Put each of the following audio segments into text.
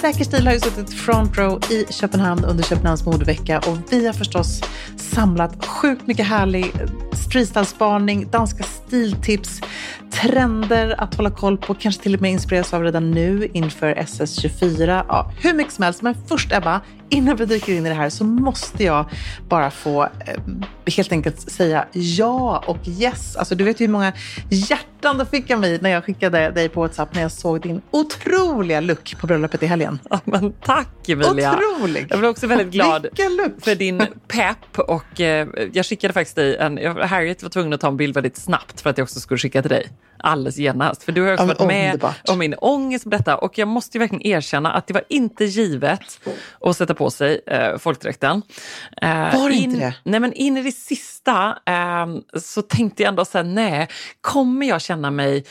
Säker stil har ju suttit front row i Köpenhamn under Köpenhamns modevecka och vi har förstås samlat sjukt mycket härlig eh, streetstyle-spaning, danska stiltips, trender att hålla koll på, kanske till och med inspireras av redan nu inför SS24. Ja, hur mycket som helst. Men först Ebba, innan vi dyker in i det här så måste jag bara få eh, helt enkelt säga ja och yes. Alltså du vet ju hur många hjärtan det fick av mig när jag skickade dig på WhatsApp när jag såg din otroliga look på bröllopet i helgen. Ja, men tack Emilia. Otrolig. Jag blev också väldigt glad för din pepp och eh, jag skickade faktiskt dig en, Harriet var tvungen att ta en bild väldigt snabbt för att jag också skulle skicka till dig. Alldeles genast. För du har också varit med om min ångest med detta och jag måste ju verkligen erkänna att det var inte givet att sätta på sig eh, folkdräkten. Eh, Var det in, inte det? Nej men in i det sista eh, så tänkte jag ändå så här, nej, kommer jag känna mig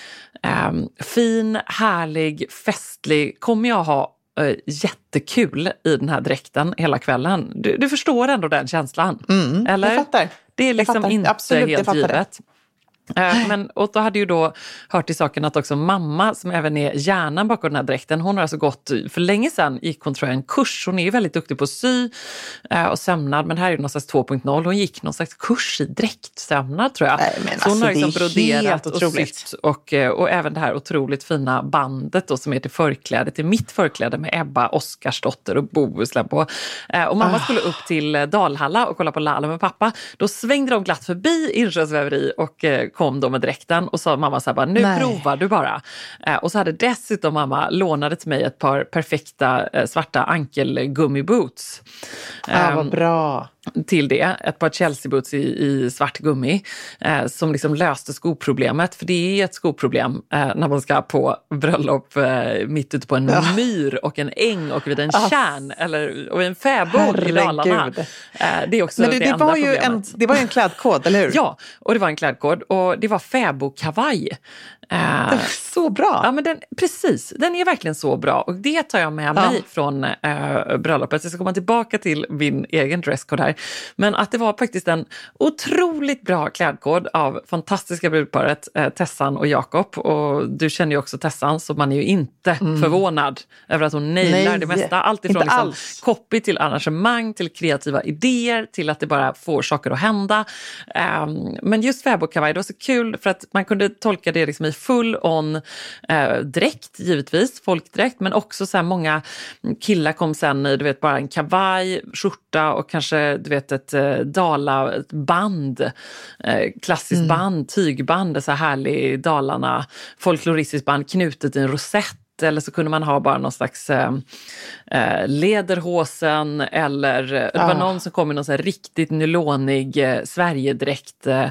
eh, fin, härlig, festlig? Kommer jag ha eh, jättekul i den här dräkten hela kvällen? Du, du förstår ändå den känslan? eller? Mm, jag fattar. Det är liksom inte Absolut, helt fattar det. Eh, Men, och då hade ju då hört till saken att också mamma, som även är hjärnan bakom den här dräkten, hon har alltså gått, för länge sedan gick hon tror jag en kurs, hon är ju väldigt duktig på att sy eh, och sömnad, men här är det någon slags 2.0, hon gick någon slags kurs i dräktsömnad tror jag. Nej, men Så hon alltså, har liksom broderat och sytt och, eh, och även det här otroligt fina bandet då, som är till förkläde, till mitt förkläde med Ebba Oscarsdotter och Bohuslän på. Och mamma skulle upp till Dalhalla och kolla på Lalo med pappa. Då svängde de glatt förbi Insjöns väveri och kom då med dräkten och sa mamma så här, bara, nu Nej. provar du bara. Eh, Och så hade dessutom mamma lånade till mig ett par perfekta eh, svarta ankelgummiboots. Ah, vad Ehm, bra. Till det, ett par Chelsea boots i, i svart gummi eh, som liksom löste skoproblemet. För det är ett skoproblem eh, när man ska på bröllop eh, mitt ute på en myr och en äng och vid en Ah. tjärn eller och en fäbod i Dalarna. Eh, det är också Men du, det, det, var ju en, det var ju en klädkod, eller hur? Ja, och det var en klädkod och det var fäbodkavaj. Eh, Så bra. Ja, men den, precis. Den är verkligen så bra och det tar jag med Ja. mig från eh, bröllopet. Jag ska komma tillbaka till min egen dresscode här. Men att det var faktiskt en otroligt bra klädkod av fantastiska brudparet eh, Tessan och Jakob. Och du känner ju också Tessan så man är ju inte förvånad över att hon nailar Mm. Nej, det mesta. Allt ifrån liksom, alls. copy till arrangemang, till kreativa idéer, till att det bara får saker att hända. Ehm, men just fäbodkavaj, det var så kul för att man kunde tolka det liksom i full on eh, dräkt, givetvis, folkdräkt, men också så här många killar kom sen i du vet, bara en kavaj, skjorta och kanske du vet, ett eh, dala ett band, eh, klassiskt Mm. band, tygband, så här härlig Dalarna, folkloristiskt band knutet i en rosett eller så kunde man ha bara någon slags eh, eh, lederhosen eller eh, det var Ah. någon som kom i någon så riktigt nylonig eh, Sverigedräkt eh,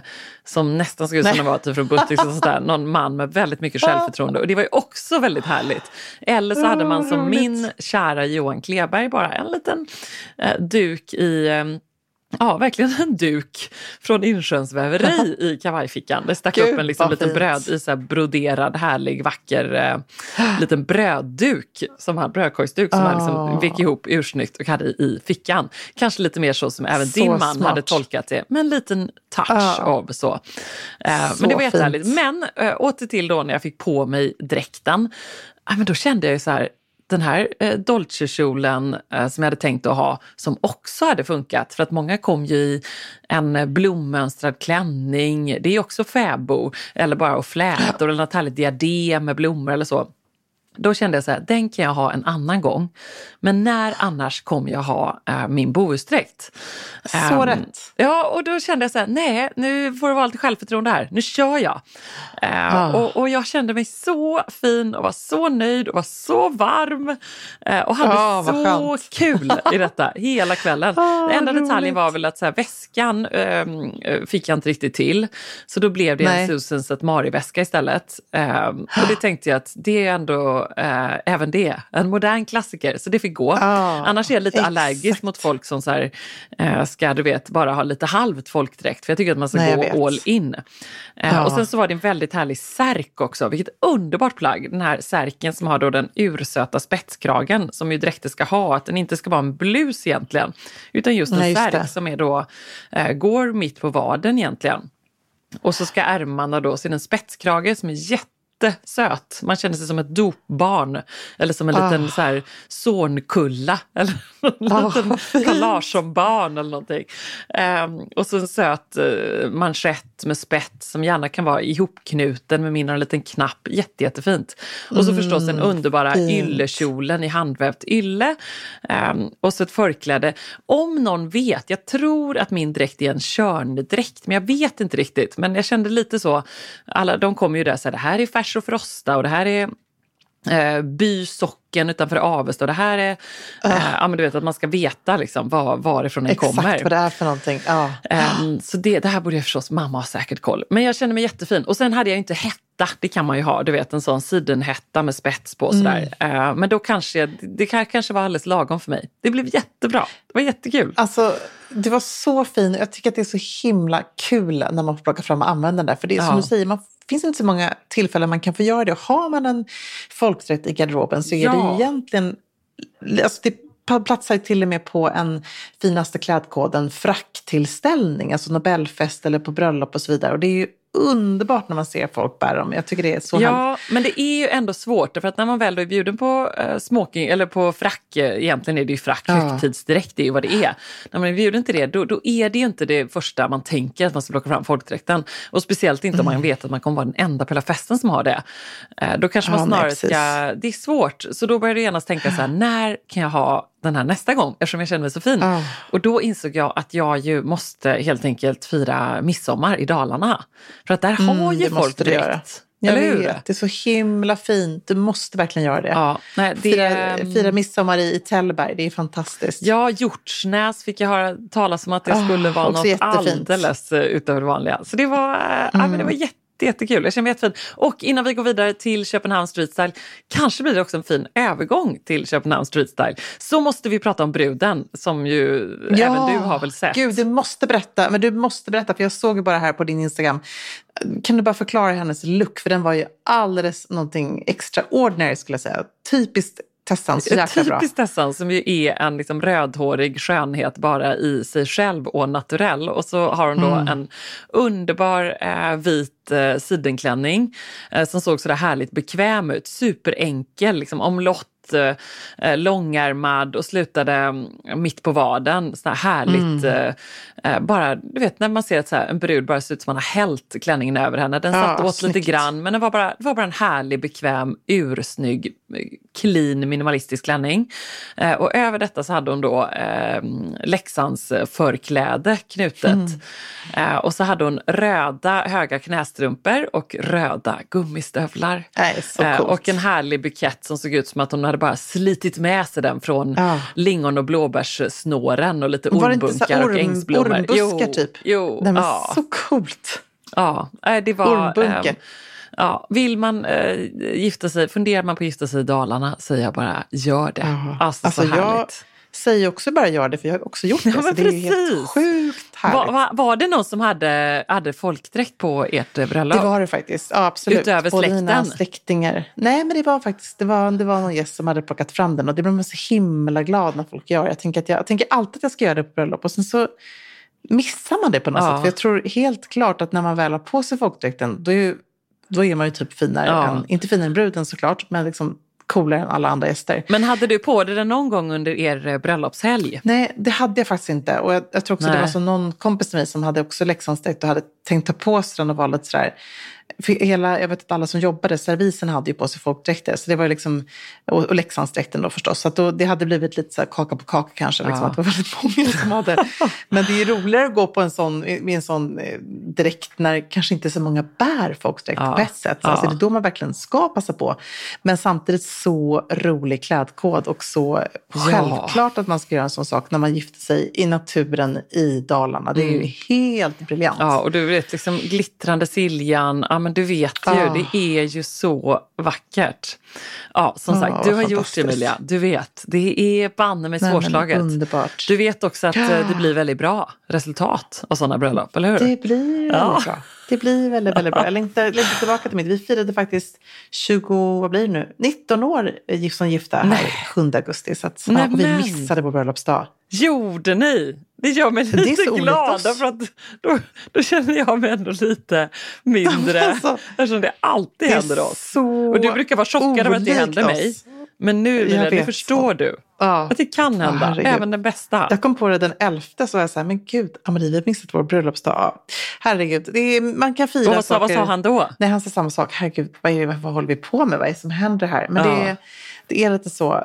som nästan såg ut som den var typ från Buttericks. och sånt där. Någon man med väldigt mycket självförtroende och det var ju också väldigt härligt. Eller så hade man som roligt. min kära Johan Kleberg bara en liten eh, duk i Ja, verkligen en duk från Insjöns väveri i kavajfickan. Det stack Gud, upp en liksom liten fint. bröd i så broderad, härlig, vacker eh, liten brödduk, som han, brödkorgsduk som han liksom Ah. vek ihop ursnyggt och hade i fickan. Kanske lite mer så som även Så din man smart. hade tolkat det, med en liten touch Ah. av så. Eh, Så men det var fint. jättehärligt. Men äh, åter till då när jag fick på mig dräkten. Ja, men då kände jag ju så här, den här eh, Dolce-kjolen eh, som jag hade tänkt att ha, som också hade funkat. För att många kom ju i en eh, blommönstrad klänning, det är också fäbo, eller bara och flätor eller något härligt diadem med blommor eller så. Då kände jag så här, den kan jag ha en annan gång. Men när annars kommer jag ha äh, min bohusdräkt? Så Ehm, rätt. Ja, och då kände jag så här, nej, nu får det vara lite självförtroende här. Nu kör jag. Eh, Ah. och, och jag kände mig så fin och var så nöjd och var så varm. Eh, och hade Ah, så skönt. kul i detta hela kvällen. Ah, Den enda roligt. detaljen var väl att så här, väskan ehm, eh, fick jag inte riktigt till. Så då blev det Nej. en Susans ett Mari-väska istället. Och det tänkte jag att det är ändå, eh, även det, en modern klassiker. Så det fick gå. Ah, Annars är jag lite exakt. allergisk mot folk som så här, eh, ska du vet, bara ha lite halvt folkdräkt. För jag tycker att man ska Nej, gå all in. Eh, Ja. Och sen så var det en väldigt härlig särk också. Vilket underbart plagg. Den här särken som har då den ursöta spetskragen som ju dräkter ska ha. Att den inte ska vara en blus egentligen. Utan just en Nej, just särk som är då, eh, går mitt på vaden egentligen. Och så ska ärmarna då, så är det en spetskrage som är jättesöt. Man känner sig som ett dopbarn. Eller som en Ah. liten så här, sonkulla. Eller en Ah, liten vad fint. Carl Larsson-barn eller någonting. Ehm, och så en söt eh, manschett med spets som gärna kan vara ihopknuten med min en liten knapp. Jätte, jättefint. Och så förstås den underbara fint. yllekjolen i handvävt ylle. Ehm, och så ett förkläde. Om någon vet, jag tror att min dräkt är en körndräkt, men jag vet inte riktigt. Men jag kände lite så, alla, de kommer ju där och säger det här är färs och frosta och det här är eh, by socken utanför Avesta och det här är, eh, ja men du vet att man ska veta liksom var, varifrån den Exakt kommer. vad det är för någonting. Ja. Ehm, så det, det här borde jag förstås, mamma har säkert koll. Men jag känner mig jättefin. Och sen hade jag inte hetta, det kan man ju ha, du vet en sån sidenhetta med spets på sådär. Mm. Ehm, men då kanske, det kan- kanske var alldeles lagom för mig. Det blev jättebra, det var jättekul. Alltså, det var så fin. Jag tycker att det är så himla kul när man får plocka fram och använda den där. För det är som Ja. du säger, man finns inte så många tillfällen man kan få göra det. Och har man en folkdräkt i garderoben så är Ja. det egentligen... Alltså det platsar till och med på en finaste klädkoden fracktillställning, alltså Nobelfest eller på bröllop och så vidare. Och det är ju underbart när man ser folk bära dem. Jag tycker det är så härligt. Ja, men det är ju ändå svårt för att när man väl är bjuden på uh, smoking eller på frack, eh, egentligen är det ju frack, Ja. högtidsdräkt, det är ju vad det är. När man är bjuden till det, då, då är det ju inte det första man tänker att man ska plocka fram folkdräkten. Och speciellt inte om Mm. man vet att man kommer vara den enda på hela festen som har det. Eh, då kanske man Ja, snarare ska, det är svårt. Så då börjar du genast tänka så här, när kan jag ha den här nästa gång eftersom jag känner mig så fin. Ja. Och då insåg jag att jag ju måste helt enkelt fira midsommar i Dalarna. För att där har Mm, ju det folk göra. Jag Eller hur? vet, det är så himla fint. Du måste verkligen göra det. Ja, nej, det, Fira, fira midsommar i, i Tällberg, det är fantastiskt. Ja, Hjortsnäs fick jag höra talas om att det Ah, skulle vara också något jättefint. alldeles eh, utöver det vanliga. Så det var, eh, ja, men det var jätte Jättekul, jag känner mig jättefin. Och innan vi går vidare till Köpenhamn Street Style, kanske blir det också en fin övergång till Köpenhamn Street Style, så måste vi prata om bruden som ju även du har väl sett. Gud, du måste berätta. Men du måste berätta, för jag såg ju bara här på din Instagram. Kan du bara förklara hennes look? För den var ju alldeles någonting extraordinary skulle jag säga. Typiskt Tessan, så jäkla bra. Typiskt Tessan som ju är en liksom rödhårig skönhet bara i sig själv och naturell. Och så har hon då Mm. en underbar eh, vit eh, sidenklänning eh, som såg sådär härligt bekväm ut. Superenkel, liksom omlott eh, långärmad och slutade mm, mitt på vaden. Sådär härligt. Mm. Eh, eh, bara, du vet när man ser att så här, en brud bara ser ut som man har hällt klänningen över henne. Den Ja, satt åt lite snyggt. grann men den var bara, det var bara en härlig, bekväm, ursnygg, eh, clean, minimalistisk klänning. Eh, och över detta så hade hon då eh, Leksands förkläde knutet. Mm. Eh, och så hade hon röda höga knästrumpor och röda gummistövlar. Nej, Eh, coolt. och en härlig bukett som såg ut som att hon hade bara slitit med sig den från Ja. lingon och blåbärssnåren och lite ormbunkar och orm, ängsblommor. ormbuskar typ? Jo, Nej, men ja, Så coolt. ja, det var... Ormbunke. ehm, Ja, vill man eh, gifta sig, funderar man på att gifta sig i Dalarna, säger jag bara gör det. Ja. Alltså, Alltså, så jag härligt. Säger också bara gör det, för jag har också gjort det. Ja, så det är ju helt precis. sjukt härligt. Va, va, var det någon som hade, hade folkdräkt på ert eh, bröllop? Det var det faktiskt. Ja, absolut. Utöver släkten? släktingar. Nej, men det var faktiskt det var, det var någon gäst som hade plockat fram den och det blev man så himla glad när folk gör. Jag tänker, att jag, jag tänker alltid att jag ska göra det på bröllop och sen så missar man det på något Ja. sätt. För jag tror helt klart att när man väl har på sig folkdräkten då är, ju, då är man ju typ finare Ja. än, inte finare än bruden såklart, men liksom coolare än alla andra gäster. Men hade du på dig den någon gång under er eh, bröllopshelg? Nej, det hade jag faktiskt inte. Och jag, jag tror också Nej. det var så någon kompis till mig som hade också Leksandsdräkt och hade tänkt ta på sig den och var lite sådär hela, jag vet att alla som jobbade, servisen hade ju på sig folkdräkter. Så det var liksom, och, och Leksandsdräkten då förstås. Så då, det hade blivit lite så här kaka på kaka kanske. Liksom, Ja. att det var väldigt många som hade. Men det är roligare att gå på en sån, med en sån eh, dräkt när kanske inte så många bär folkdräkt Ja. på ett sätt. Ja. Alltså det är då man verkligen ska passa på. Men samtidigt så rolig klädkod och så självklart att man ska göra en sån sak när man gifter sig i naturen i Dalarna. Det är ju helt briljant. Mm. Ja, och du vet liksom glittrande Siljan, ja men du vet ju, Ah. det är ju så vackert. Ja, som Ja, sagt, du har gjort det Emilia, du vet. Det är banne mig Nej, men svårslaget. underbart. Du vet också att eh, det blir väldigt bra resultat av sådana bröllop, eller hur? Det blir Ja. väldigt bra. Det blir väldigt, väldigt bra. Jag längtar, längtar tillbaka till mitt. Vi firade faktiskt 20, vad blir det nu? 19 år gift som gifta här Nej. 7 augusti. Så att, ja, vi missade vår bröllopsdag. Gjorde ni? Det gör mig Det lite så glad, oss. därför att då, då känner jag mig ändå lite mindre. Alltså, eftersom det alltid det händer oss. så Och du brukar vara chockad över att det händer mig. oss. Men nu, nu vet. förstår du Ja. att det kan hända, herregud. även den bästa. Jag kom på det den 11 så var jag så här, men gud, Amalie, vi har missat vår bröllopsdag. Herregud, det är, man kan fira vad, sa, vad saker. sa han då? Nej, han sa samma sak. Herregud, vad, är, vad håller vi på med? Vad är det som händer här? Men Ja. det, det är lite så. eh,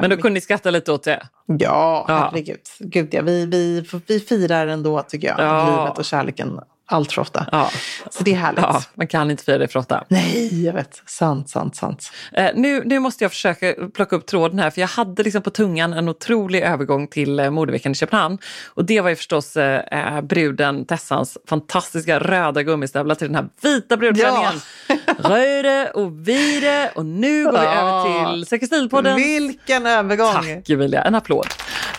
Men då kunde ni skratta lite åt det? Ja, Ja. herregud. Gud, ja. Vi, vi, vi firar ändå, tycker jag, Ja. livet och kärleken allt för ofta. Ja. Så det är härligt. ja, man kan inte fira det för ofta. Nej, jag vet. Sant, sant, sant. Eh, nu, nu måste jag försöka plocka upp tråden här, för jag hade liksom på tungan en otrolig övergång till eh, modeveckan i Köpenhamn. Och det var ju förstås eh, eh, bruden Tessans fantastiska röda gummistövlar till den här vita brudklänningen. Röde och vide och nu går vi Ja. över till Säker stil-podden. Vilken övergång! Tack Emilia, en applåd.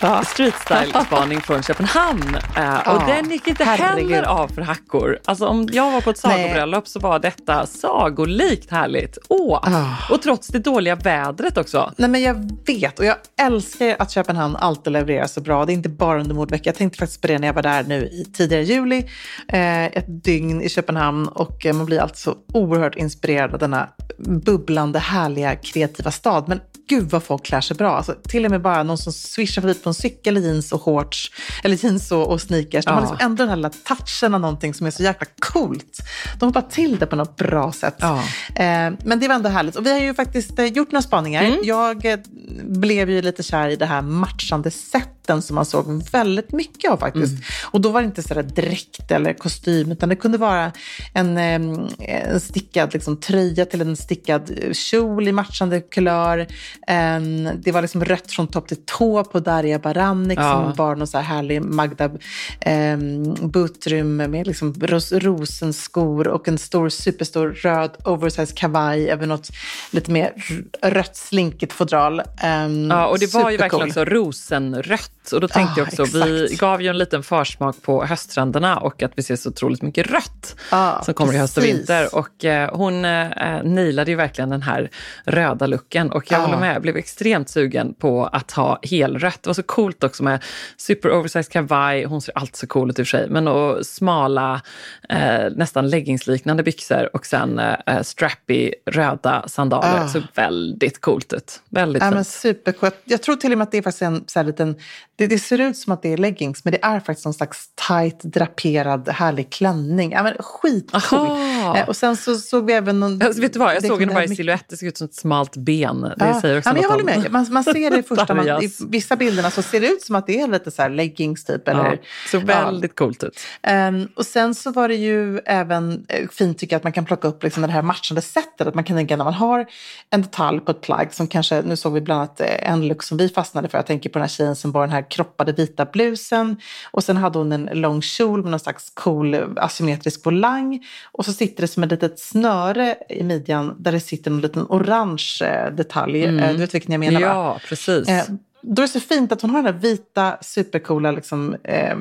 Ja. Street style-spaning från Köpenhamn. Eh, och Ja, den gick inte herregud. heller av för hackor. Alltså om jag var på ett sagobröllop så var detta sagolikt härligt. Åh! Ah. Och trots det dåliga vädret också. Nej, men jag vet och jag älskar att Köpenhamn alltid levererar så bra. Det är inte bara under modveckan. Jag tänkte faktiskt på det när jag var där nu i tidigare juli. Eh, ett dygn i Köpenhamn och eh, man blir alltid så oerhört inspirerad av denna bubblande, härliga, kreativa stad. Men gud vad folk klär sig bra. Alltså, till och med bara någon som swishar förbi på en cykel i jeans och shorts, eller jeans och, och sneakers. De har Ja. liksom ändå den här lilla touchen av någonting som är så jäkla coolt. De hoppar till det på något bra sätt. Ja. Eh, men det var ändå härligt. Och vi har ju faktiskt eh, gjort några spaningar. Mm. Jag eh, blev ju lite kär i det här matchande sätten som man såg väldigt mycket av faktiskt. Mm. Och då var det inte sådär dräkt eller kostym, utan det kunde vara en, en stickad liksom, tröja till en stickad kjol i matchande kulör. En, det var liksom rött från topp till tå på Darja Baranik Ja. som bar någon så här härlig Magda eh, Butrym med liksom ros, rosenskor och en stor, superstor röd oversized kavaj över något lite mer rött slinkigt fodral. Ehm, Ja, och det var ju verkligen också rosenrött. Och då tänkte Ah, jag också, vi exakt. gav ju en liten försmak på hösttrenderna och att vi ser så otroligt mycket rött Ja, som kommer i höst och precis. vinter. Och eh, hon eh, nailade ju verkligen den här röda looken och jag Ja. håller med, jag blev extremt sugen på att ha helrött. Det var så coolt också med super oversized kavaj, hon ser alltid så cool ut i och för sig, men och smala, eh, nästan leggingsliknande byxor och sen eh, strappy röda sandaler. Ah. Så väldigt coolt ut. Väldigt Ja, men fint. supercoolt. Jag tror till och med att det är faktiskt en så här liten... Det, det ser ut som att det är leggings, men det är faktiskt någon slags tight, draperad, härlig klänning. Ja, men skitcool. Aha. Eh, och sen så såg vi även någon... Alltså, vet du vad, jag såg henne bara i silhuett. Det såg ut som ett smalt ben. Det Ja, säger också ja, men jag håller med. Man, man ser det första, man, i vissa bilderna så ser det ut som att det är lite så leggings typ. Eller, Ja, så väldigt coolt ut. Ehm, och sen så var det ju även eh, fint tycker jag att man kan plocka upp liksom det här matchande sättet. Att man kan tänka när man har en detalj på ett plagg som kanske, nu såg vi bland annat eh, en look som vi fastnade för. Jag tänker på den här tjejen som bar den här kroppade vita blusen. Och sen hade hon en lång kjol med någon slags cool asymmetrisk volang. Och så sitter det som ett litet snöre i midjan där det sitter en liten orange eh, detalj. Eh, Du vet vilken jag menar va? Ja, precis. Eh, då är det så fint att hon har den där vita, supercoola, liksom, eh,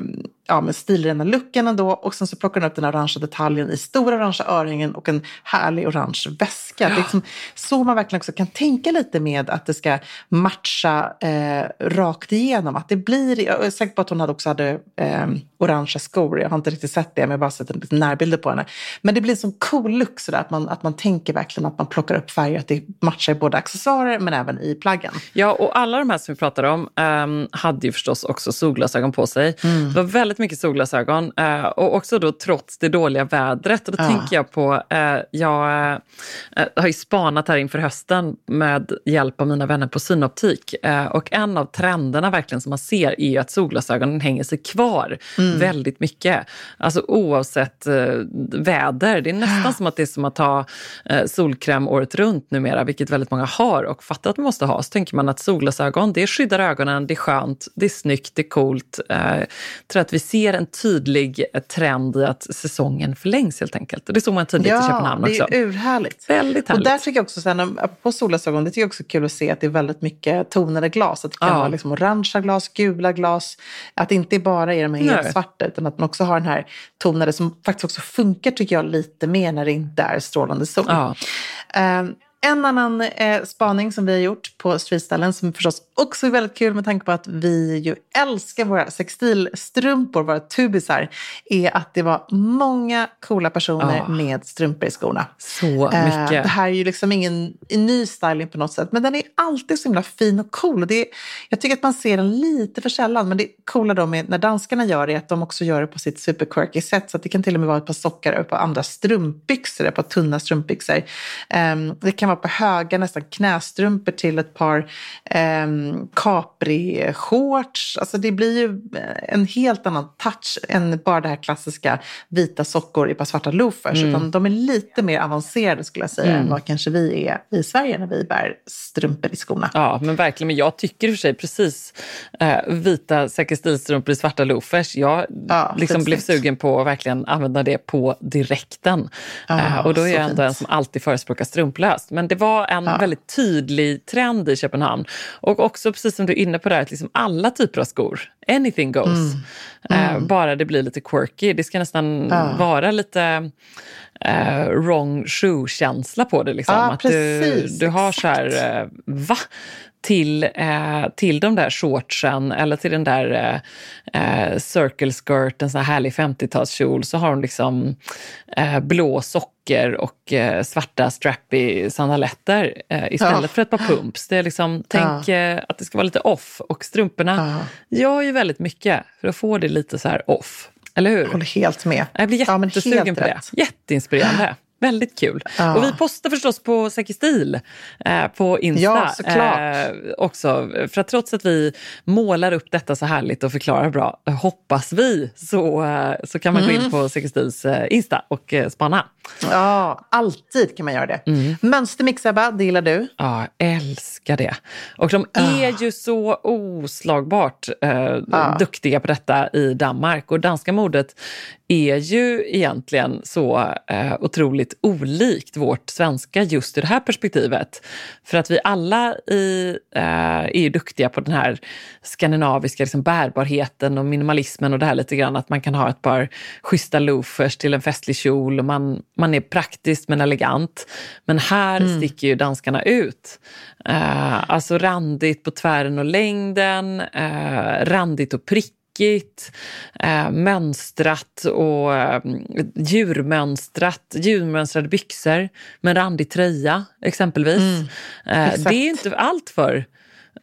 ja, med stilrena looken ändå. Och sen så plockar hon upp den orangea detaljen i stora orangea örhängen och en härlig orange väska. Det är liksom så man verkligen också kan tänka lite med att det ska matcha eh, rakt igenom. Att det blir, jag är säker på att hon hade också hade eh, orangea skor. Jag har inte riktigt sett det, men jag har bara sett en liten närbilder på henne. Men det blir en sån cool look sådär, att man, att man tänker verkligen att man plockar upp färger, att det matchar både accessoarer men även i plaggen. Ja, och alla de här som vi pratade om ehm, hade ju förstås också solglasögon på sig. Mm. Det var väldigt mycket solglasögon eh, och också då trots det dåliga vädret. Och då Ja. tänker jag på, eh, jag eh, har ju spanat här inför hösten med hjälp av mina vänner på synoptik. Eh, och en av trenderna verkligen som man ser är ju att solglasögonen hänger sig kvar väldigt mycket. Alltså oavsett eh, väder. Det är nästan som att det är som att ha solkräm året runt numera, vilket väldigt många har och fattar att man måste ha. Så tänker man att solglasögon, det skyddar ögonen, det är skönt, det är snyggt, det är coolt. Eh, tror att vi ser en tydlig eh, trend i att säsongen förlängs helt enkelt. Och det såg man tydligt i Köpenhamn det också. är urhärligt. Väldigt Och härligt. där tycker jag också, sen, på solglasögon, det tycker jag också är kul att se att det är väldigt mycket tonade glas. Att det kan Ja. vara liksom orangea glas, gula glas. Att det inte bara är de här helt svarta, utan att man också har den här tonade som faktiskt också funkar tycker jag lite mer när det inte är strålande sol. Ja. Ehm, en annan eh, spaning som vi har gjort på streetställen som förstås också väldigt kul med tanke på att vi ju älskar våra sextilstrumpor, våra tubisar, är att det var många coola personer Ja. med strumpor i skorna. Så Eh, mycket. Det här är ju liksom ingen ny styling på något sätt, men den är alltid så himla fin och cool. Och det är, jag tycker att man ser den lite för sällan, men det coola då med när danskarna gör det är att de också gör det på sitt super quirky sätt. Så det kan till och med vara ett par sockar och ett par andra strumpbyxor, ett par tunna strumpbyxor. Ehm, det kan vara på höga, nästan knästrumpor till ett par um, capri-shorts. Alltså det blir ju eh, en helt annan touch än bara det här klassiska vita sockor i par svarta loafers. Mm. Utan de är lite mer avancerade skulle jag säga än vad kanske vi är i Sverige när vi bär strumpor i skorna. Ja, men verkligen. Men jag tycker i och för sig precis eh, vita säker stilstrumpor i svarta loafers. Jag Ja, liksom blev sugen på att verkligen använda det på direkten. Ja, eh, och då är jag ändå fint. en som alltid förespråkar strumplöst. Men det var en väldigt tydlig trend i Köpenhamn. Och också precis som du är inne på där, att liksom alla typer av skor, anything goes. Mm. Eh, bara det blir lite quirky. Det ska nästan Ja. vara lite eh, wrong shoe-känsla på det. Liksom. Ja, att du, du har så här, eh, va? Till, eh, till de där shortsen eller till den där eh, eh, circle skirt, en sån här härlig 50-talskjol, så har de liksom eh, blå socker och eh, svarta strappy sandaletter eh, istället Ja. för ett par pumps. Det är liksom, tänk eh, att det ska vara lite off och strumporna gör ju väldigt mycket för att få det lite så här off. Eller hur? Jag håller helt med. Jag blir Ja, jättesugen helt på det. rätt. Jätteinspirerande. Väldigt kul. Ja. Och vi postar förstås på Säker stil eh, på Insta Ja, såklart. eh, också. För att trots att vi målar upp detta så härligt och förklarar bra, hoppas vi, så, eh, så kan man gå Mm. in på Säker stils eh, Insta och eh, spana. Ja, alltid kan man göra det. Mm. Mönstermix, Ebba, det gillar du. Ja, jag älskar det. Och de är ju så oslagbart eh, duktiga på detta i Danmark. Och danska modet är ju egentligen så eh, otroligt olikt vårt svenska just ur det här perspektivet. För att vi alla i, eh, är ju duktiga på den här skandinaviska liksom, bärbarheten och minimalismen och det här lite grann att man kan ha ett par schyssta loafers till en festlig kjol och man, man är praktisk men elegant. Men här sticker ju danskarna ut. Eh, alltså randigt på tvären och längden, eh, randigt och prickigt, eh, mönstrat och eh, djurmönstrat, djurmönstrade byxor med randig tröja exempelvis. Eh, exakt. det är inte allt för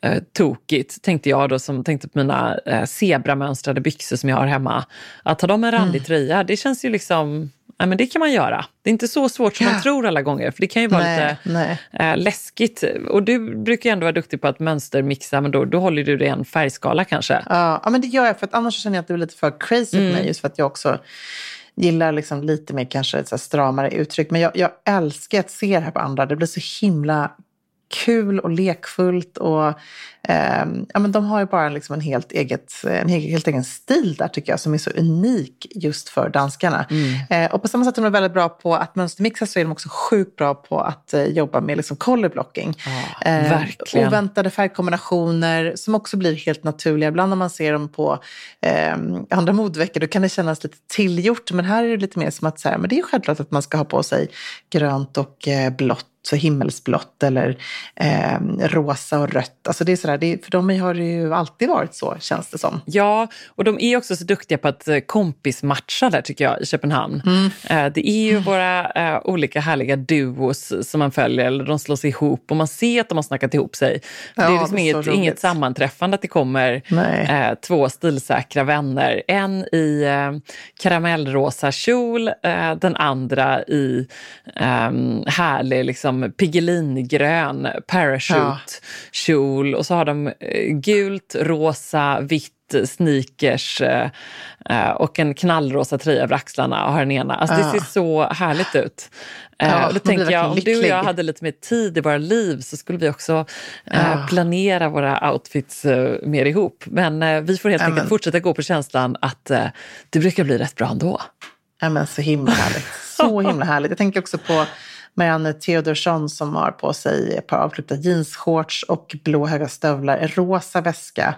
eh, tokigt, tänkte jag då som tänkte på mina eh, zebramönstrade byxor som jag har hemma. Att ha dem en randig tröja, det känns ju liksom, ja men det kan man göra. Det är inte så svårt som Ja. man tror alla gånger, för det kan ju vara Nej, lite nej. eh, läskigt. Och du brukar ju ändå vara duktig på att mönstermixa, men då, då håller du det i en färgskala kanske. Ja, ja, men det gör jag för att annars känner jag att det är lite för crazy Mm. mig. Just för att jag också gillar liksom lite mer kanske så stramare uttryck. Men jag, jag älskar att se det här på andra. Det blir så himla kul och lekfullt. Och, ehm, ja, men de har ju bara liksom en, helt eget, en helt, egen stil där tycker jag som är så unik just för danskarna. Eh, och på samma sätt som de är väldigt bra på att mönstermixa så är de också sjukt bra på att eh, jobba med liksom color blocking. Ja, verkligen. Oväntade färgkombinationer som också blir helt naturliga. Ibland när man ser dem på eh, andra modveckor då kan det kännas lite tillgjort. Men här är det lite mer som att så här, men det är självklart att man ska ha på sig grönt och eh, blått så himmelsblått eller eh, rosa och rött. Alltså det är sådär, det, för de har det ju alltid varit så känns det som. Ja, och de är också så duktiga på att eh, kompismatcha där tycker jag i Köpenhamn. Mm. Eh, det är ju våra uh, olika härliga duos som man följer, eller de slås ihop och man ser att de har snackat ihop sig. Ja, det är liksom det är inget, inget sammanträffande att det kommer uh, två stilsäkra vänner. En i uh, karamellrosa kjol, den andra i härlig liksom, pigelingrön parachute-kjol. Och så har de gult, rosa, vitt sneakers eh, och en knallrosa tröja över axlarna och har den ena. Alltså, Det ser så härligt ut. Eh, ja, då tänker jag, om du och jag hade lite mer tid i våra liv så skulle vi också eh, ja. planera våra outfits eh, mer ihop. Men eh, vi får helt ja, enkelt fortsätta gå på känslan att eh, det brukar bli rätt bra ändå. Ja, men så himla härligt. Så himla härligt. Jag tänker också på Marianne Theodorsson som har på sig ett par avklippta jeansshorts och blå höga stövlar, en rosa väska,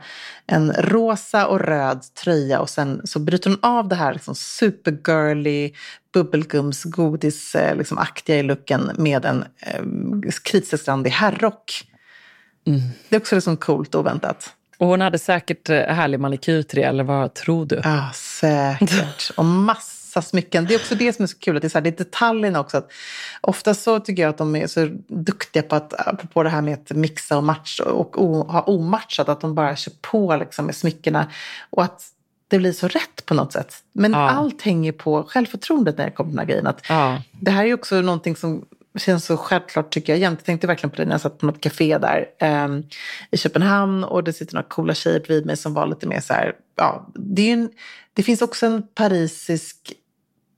en rosa och röd tröja och sen så bryter hon av det här liksom supergirly bubbelgums godis eh, liksom i looken med en eh, kritstrecksrandig herrrock. Mm. Det är också liksom coolt och oväntat. Och hon hade säkert eh, härlig manikyr till det, eller vad tror du? Ja, säkert. Och massor massa smycken. Det är också det som är så kul, att det är, så här, det är detaljerna också. Att ofta så tycker jag att de är så duktiga på att, på det här med att mixa och matcha och, och ha omatchat, att de bara kör på liksom med smyckena. Och att det blir så rätt på något sätt. Men ja. allt hänger på självförtroendet när det kommer till den här grejen. Att ja. Det här är också någonting som känns så självklart tycker jag jämt. Jag tänkte verkligen på det när jag satt på något café där um, i Köpenhamn och det sitter några coola tjejer bredvid mig som var lite mer så här, ja, det, en, det finns också en parisisk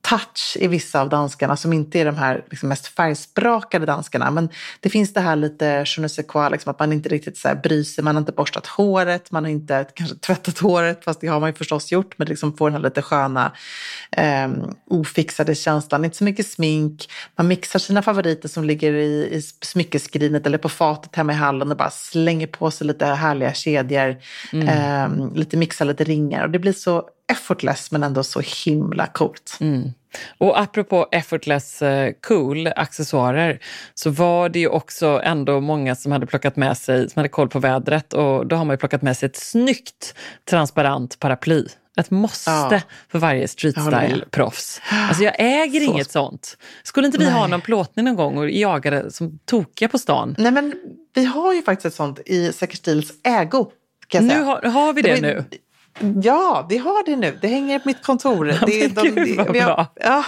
touch i vissa av danskarna som inte är de här liksom mest färgsprakade danskarna. Men det finns det här lite je ne sais quoi, liksom att man inte riktigt så här bryr sig. Man har inte borstat håret, man har inte kanske tvättat håret, fast det har man ju förstås gjort. Men liksom får den här lite sköna eh, ofixade känslan. Inte så mycket smink. Man mixar sina favoriter som ligger i, i smyckeskrinet eller på fatet hemma i hallen och bara slänger på sig lite härliga kedjor. Mm. Eh, lite mixar lite ringar och det blir så effortless men ändå så himla coolt. Mm. Och apropå effortless eh, cool accessoarer så var det ju också ändå många som hade plockat med sig, som hade koll på vädret och då har man ju plockat med sig ett snyggt transparent paraply. Ett måste ja. för varje streetstyle-proffs. Alltså jag äger så. inget sånt. Skulle inte vi Nej. ha någon plåtning någon gång och jaga det som tokiga på stan? Nej men vi har ju faktiskt ett sånt i Säker Stils ägo. Nu har, har, vi det, det nu? Ja, vi har det nu. Det hänger på mitt kontor. Ja, det, de, Gud vad vi har, bra. Ja.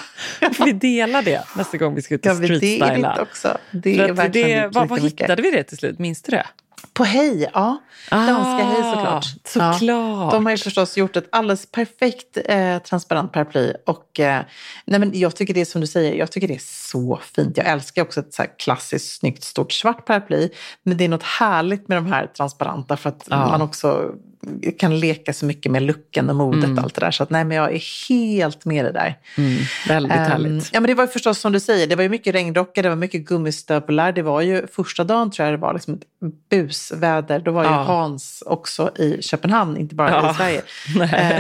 vi delar det nästa gång vi ska ut och ja, streetstyla. Det är det också. Det är verkligen det, var, var hittade vi det till slut? Minns du det? På Hej, ja. Ah, Danska Hej såklart. såklart. Ja, de har ju förstås gjort ett alldeles perfekt eh, transparent paraply. Och, eh, nej men jag tycker det är som du säger, jag tycker det är så fint. Jag älskar också ett så klassiskt snyggt stort svart paraply. Men det är något härligt med de här transparenta för att ah. man också kan leka så mycket med looken och modet mm. och allt det där. Så att, nej, men jag är helt med det där. Mm, väldigt um, härligt. Ja, men det var ju förstås som du säger, det var ju mycket regnrockar, det var mycket gummistövlar. Det var ju första dagen tror jag det var liksom ett busväder. Då var ju ja. Hans också i Köpenhamn, inte bara ja. i Sverige.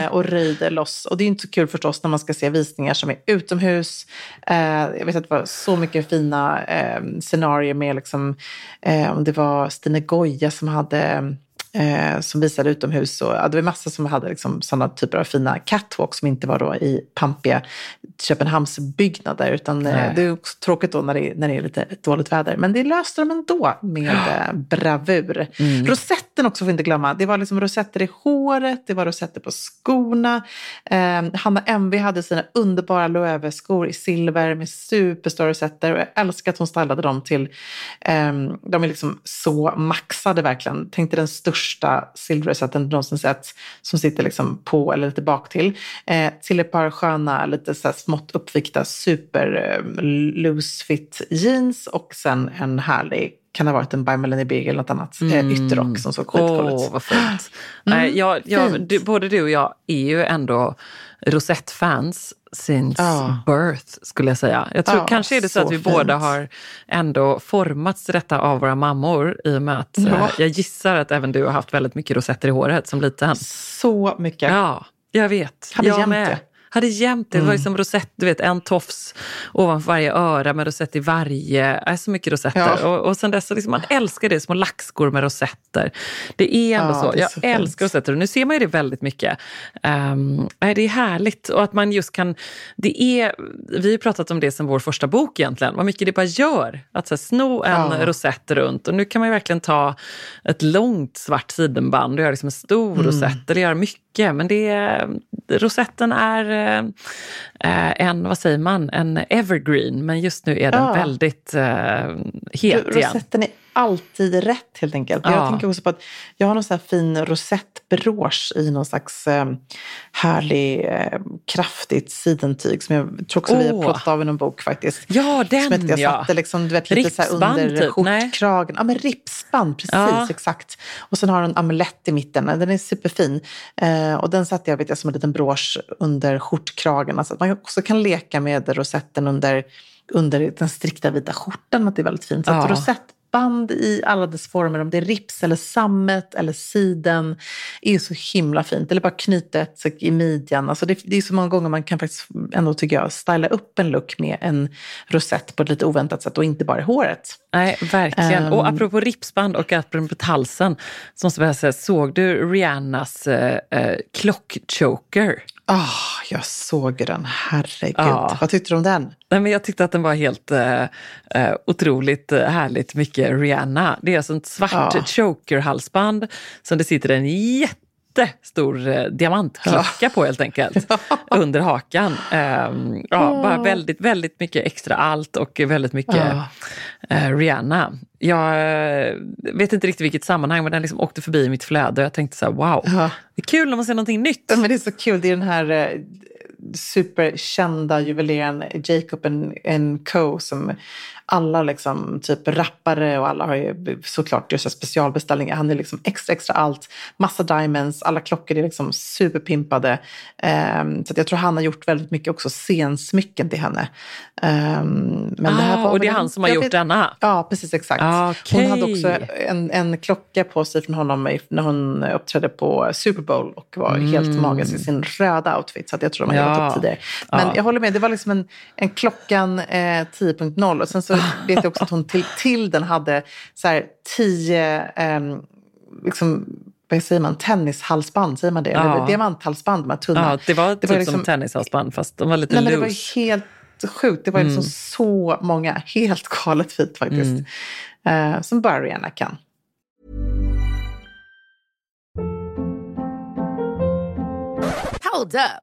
eh, och röjde loss. Och det är inte så kul förstås när man ska se visningar som är utomhus. Eh, jag vet att det var så mycket fina eh, scenarier med liksom, eh, om det var Stine Goya som hade eh, som visade utomhus. Och, ja, det var massa som hade liksom, sådana typer av fina catwalks som inte var då i pampiga Köpenhamnsbyggnader. Utan eh, det är också tråkigt då när det, när det är lite dåligt väder. Men det löste de ändå med ja. bravur. Mm. Rosetten också får vi inte glömma. Det var liksom rosetter i håret, det var rosetter på skorna. Eh, Hanna MV hade sina underbara Loewe-skor i silver med superstora rosetter. Och jag älskar att hon stylade dem till, eh, de är liksom så maxade verkligen. Tänk dig den största silverrosetten någonsin sett som sitter liksom på eller lite bak till. Eh, till ett par sköna, lite så smått uppvikta super eh, loose fit jeans och sen en härlig kan ha varit en By Melanie Big eller något annat eh, mm. ytterrock som såg skitcool ut. Åh, vad fint. Mm. jag, jag, du, både du och jag är ju ändå Rosette-fans since ja. birth, skulle jag säga. Jag tror ja, kanske är det så, så att vi fint. båda har ändå formats till detta av våra mammor i och med att ja. eh, jag gissar att även du har haft väldigt mycket rosetter i håret som liten. Så mycket. Ja, jag vet. Hade jag med. Det. Hade jämt det. Det var ju som rosett, du vet en tofs ovanför varje öra med rosett i varje. Äh, så mycket rosetter. Ja. Och, och sen dess, liksom, man älskar det, små laxskor med rosetter. Det är ändå Ja, så. Jag så fint. älskar rosetter och nu ser man ju det väldigt mycket. Um, det är härligt och att man just kan, det är, vi har pratat om det som vår första bok egentligen, vad mycket det bara gör. Att så här, sno en Ja. rosett runt och nu kan man verkligen ta ett långt svart sidenband och göra liksom en stor Mm. rosett eller göra mycket. Men det är, rosetten är eh, en, vad säger man, en evergreen men just nu är den Ja. väldigt eh, het igen. Rosetten är alltid rätt helt enkelt. Ja. Jag tänker också på att jag har någon så här fin rosettbrosch i någon slags eh, härlig, eh, kraftigt sidentyg som jag tror också vi har Åh. plåtat av i någon bok faktiskt. Ja, den som jag ja. satte liksom, du vet, lite så här Ripsband, under typ, skjortkragen. Ja, men ripsband, precis, Ja. exakt. Och sen har den en amulett i mitten, den är superfin. Eh, och den satte jag, vet jag som en liten brosch under skjortkragen. Alltså att man också kan leka med rosetten under, under den strikta vita skjortan, att det är väldigt fint. Så att Ja. Rosettband i alla dess former, om det är rips eller sammet eller siden, är så himla fint. Eller bara knyta ett i midjan. Alltså det, det är så många gånger man kan faktiskt ändå, tycker jag, styla upp en look med en rosett på ett lite oväntat sätt och inte bara i håret. Nej, verkligen. Ehm. och apropå ripsband och apropå halsen, så måste jag säga, såg du Rihannas eh, eh, klockchoker? Ah, jag såg den, herregud. Ja. Vad tyckte du om den? Nej, men jag tyckte att den var helt eh, eh, otroligt eh, härligt mycket Rihanna. Det är alltså ett svart Ja. choker-halsband som det sitter en jättestor eh, diamantklocka på helt enkelt. under hakan. Ehm, ja, bara väldigt, väldigt mycket extra allt och väldigt mycket Ja. eh, Rihanna. Jag eh, vet inte riktigt vilket sammanhang men den liksom åkte förbi i mitt flöde och jag tänkte så här, wow, Ja. det är kul när man ser någonting nytt. Ja, men det är så kul. Det är den här eh, superkända juveleraren Jacob and, and Co. som alla liksom, typ rappare och alla har ju såklart här specialbeställningar. Han är liksom extra, extra allt. Massa diamonds, alla klockor är liksom superpimpade. Ehm, så att jag tror han har gjort väldigt mycket också scensmycken till henne. Ehm, men det här Ah, var och det är han som har gjort vet- denna? Ja, precis exakt. Ah, Hon hade också en, en klocka på sig från honom när hon uppträdde på Super Bowl och var helt magisk i sin röda outfit. Så jag tror de har Mm. Ja. jobbat upp tidigare. Men Ja. jag håller med, det var liksom en, en klockan eh, 10.0. Och sen så vet jag också att hon till, till den hade så här 10, ehm, liksom, vad säger man, tennishalsband, säger man det? Ja. Eller diamanthalsband, de här tunna. Ja, det var typ var liksom- som tennishalsband fast de var lite Nej, men det loose. var helt sjukt. Det var liksom så många. Helt galet fint faktiskt. Eh, som bara Rihanna kan. Hold up.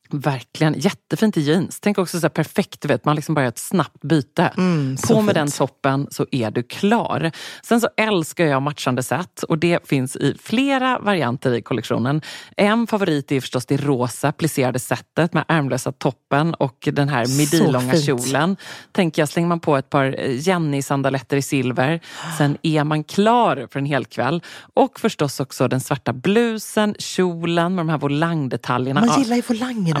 Verkligen, jättefint i jeans. Tänk också så perfekt, du vet, man liksom bara gör ett snabbt byte. så På med fint. den toppen så är du klar. Sen så älskar jag matchande set och det finns i flera varianter i kollektionen. En favorit är förstås det rosa plisserade setet med ärmlösa toppen och den här midilånga kjolen. Tänker jag, slänger man på ett par Jenny-sandaletter i silver, sen är man klar för en hel kväll. Och förstås också den svarta blusen, kjolen med de här volangdetaljerna. Man gillar ju volangerna.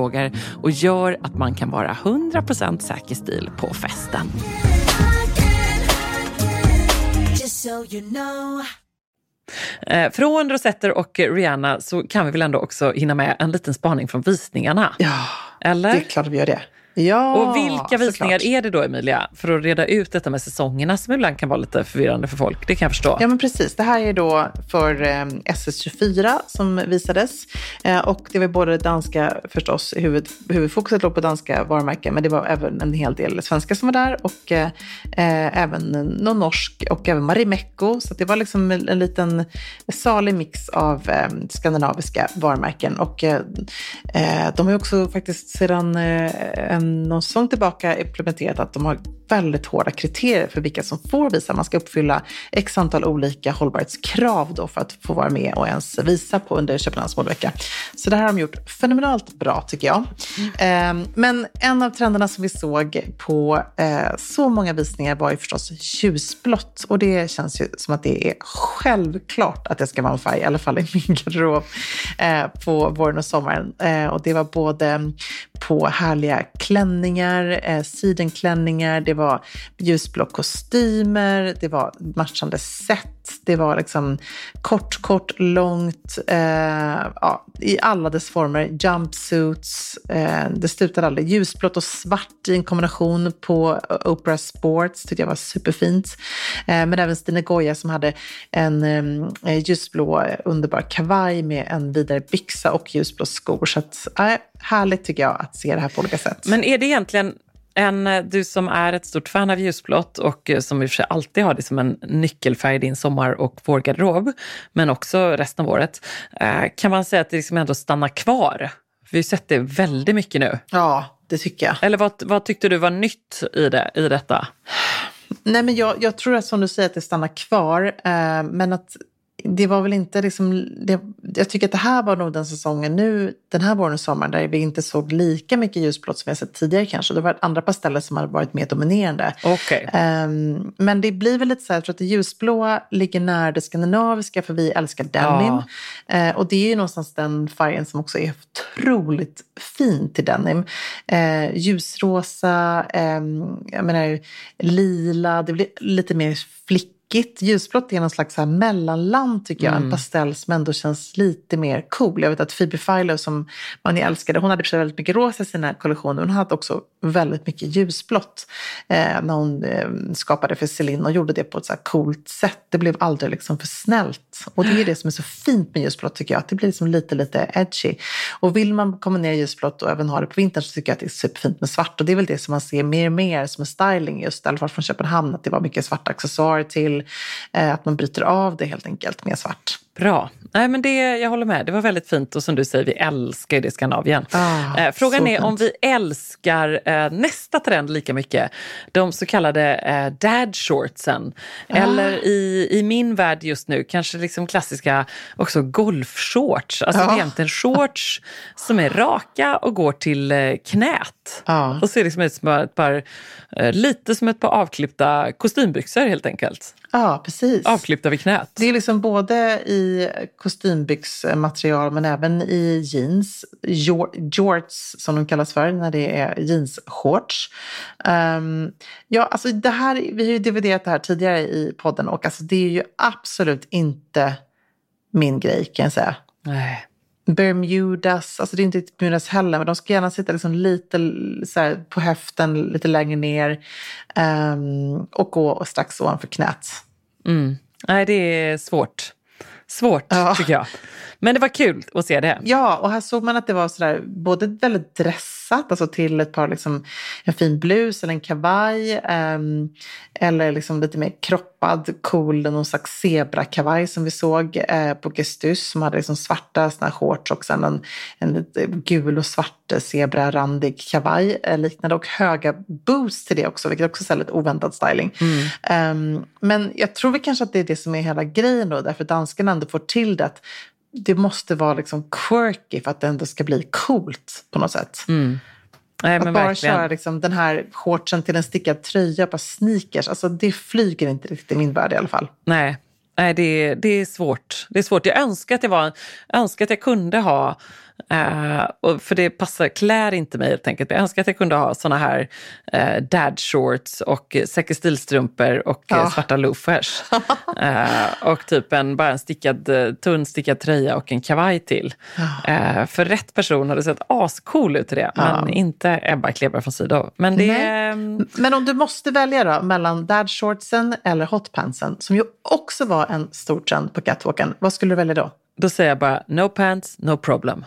och gör att man kan vara 100% säker stil på festen. Eh, från Rosetter och Rihanna så kan vi väl ändå också hinna med en liten spaning från visningarna? Ja, Eller? det är klart vi gör det. Ja, Och vilka visningar såklart. är det då, Emilia? För att reda ut detta med säsongerna som ibland kan vara lite förvirrande för folk. Det kan jag förstå. Ja, men precis. Det här är då för eh, SS24 som visades. Eh, och det var både danska, förstås, huvud, huvudfokuset låg på danska varumärken, men det var även en hel del svenska som var där och eh, eh, även någon norsk och även Marimekko. Så det var liksom en, en liten salig mix av eh, skandinaviska varumärken. Och eh, de har ju också faktiskt sedan eh, sedan någon säsong tillbaka implementerat att de har väldigt hårda kriterier för vilka som får visa. Man ska uppfylla x antal olika hållbarhetskrav då för att få vara med och ens visa på under Köpenhamns modevecka. Så det här har de gjort fenomenalt bra tycker jag. Mm. Men en av trenderna som vi såg på eh, så många visningar var ju förstås ljusblått. Och det känns ju som att det är självklart att det ska vara en färg, i alla fall i min garderob, eh, på våren och sommaren. Eh, och det var både på härliga klänningar, eh, sidenklänningar, det var ljusblå kostymer, det var matchande set, det var liksom kort, kort, långt, eh, ja, i alla dess former, jumpsuits, eh, det slutade aldrig. Ljusblått och svart i en kombination på eh, Opera Sports, tyckte jag var superfint. Eh, men även Stine Goya som hade en eh, ljusblå eh, underbar kavaj med en vidare byxa och ljusblå skor. Så att, eh, härligt tycker jag att se det här på olika sätt. Men är det egentligen en, du som är ett stort fan av ljusblått och eh, som i och för sig alltid har det som en nyckelfärg i din sommar och vårgarderob, men också resten av året, eh, kan man säga att det liksom ändå stannar kvar? Vi har sett det väldigt mycket nu. Ja, det tycker jag. Eller vad, vad tyckte du var nytt i, det, i detta? Nej, men jag, jag tror att som du säger att det stannar kvar, eh, men att det var väl inte liksom, det, jag tycker att det här var nog den säsongen nu, den här våren och sommaren, där vi inte såg lika mycket ljusblått som vi har sett tidigare kanske. Det var andra pasteller som hade varit mer dominerande. Okej. Ehm, men det blir väl lite så här, jag tror att det ljusblåa ligger nära det skandinaviska för vi älskar denim. Eh, och det är ju någonstans den färgen som också är otroligt fin till denim. Eh, ljusrosa, ehm, jag menar lila, det blir lite mer flickigt. Ljusblått är någon slags här mellanland tycker jag. En pastell som ändå känns lite mer cool. Jag vet att Phoebe Philo som man ju älskade, hon hade väldigt mycket rosa i sina kollektioner. Hon hade också väldigt mycket ljusblått eh, när hon eh, skapade för Celine och gjorde det på ett så här coolt sätt. Det blev aldrig liksom för snällt. Och det är det som är så fint med ljusblått tycker jag, att det blir liksom lite, lite edgy. Och vill man kombinera ljusblått och även ha det på vintern så tycker jag att det är superfint med svart. Och det är väl det som man ser mer och mer som en styling just, i alla fall från Köpenhamn, att det var mycket svarta accessoarer till, Eh, att man bryter av det helt enkelt med svart. Bra. Nej, men det, jag håller med. Det var väldigt fint och som du säger, vi älskar ju det Skandinavien. Ah, eh, frågan är fint. om vi älskar eh, nästa trend lika mycket. De så kallade eh, dad shortsen. Ah. Eller i, i min värld just nu, kanske liksom klassiska också golfshorts. Alltså det är Ja. egentligen shorts som är raka och går till eh, knät. Ja. Och ser liksom ut som ett par, eh, lite som ett par avklippta kostymbyxor helt enkelt. Ja, precis. Avklippta vid knät. Det är liksom både i kostymbyxmaterial men även i jeans, jor- jorts som de kallas för när det är jeansshorts. Um, ja, alltså det här, vi har ju dividerat det här tidigare i podden och alltså det är ju absolut inte min grej kan jag säga. Nej. Bermudas, alltså det är inte Bermudas heller, men de ska gärna sitta liksom lite så här, på höften, lite längre ner ehm, och gå strax ovanför knät. Mm. Nej, det är svårt. Svårt, Ja. tycker jag. Men det var kul att se det. Ja, och här såg man att det var sådär, både väldigt dressat passat, alltså till ett par, liksom, en fin blus eller en kavaj. ehm, eller liksom lite mer kroppad, cool, någon slags zebrakavaj som vi såg eh, på Gestus som hade liksom svarta såna shorts och sen en, en lite gul och svart eh, zebrarandig kavaj eh, liknande och höga boots till det också, vilket också är lite oväntad styling. Ehm, men jag tror väl kanske att det är det som är hela grejen då, därför danskarna ändå får till det att det måste vara liksom quirky för att det ändå ska bli coolt på något sätt. Nej, Att men bara verkligen. köra liksom den här shortsen till en stickad tröja, bara sneakers, alltså det flyger inte riktigt i min värld i alla fall. Nej, Nej det, det är svårt. Det är svårt. Jag önskar att jag, var, jag, önskar att jag kunde ha, eh, och för det passar, klär inte mig helt enkelt. Jag önskar att jag kunde ha såna här eh, dad shorts och stilstrumpor och eh, Ja. svarta loafers. eh, och typ en, bara en stickad, tunn stickad tröja och en kavaj till. Eh, för rätt person hade sett ascool ut i det, men inte Ebba Kleber från Sydow. Men det är... Men om du måste välja då mellan dad shortsen eller hotpantsen, som ju också var en stor trend på catwalken, vad skulle du välja då? Då säger jag bara no pants, no problem.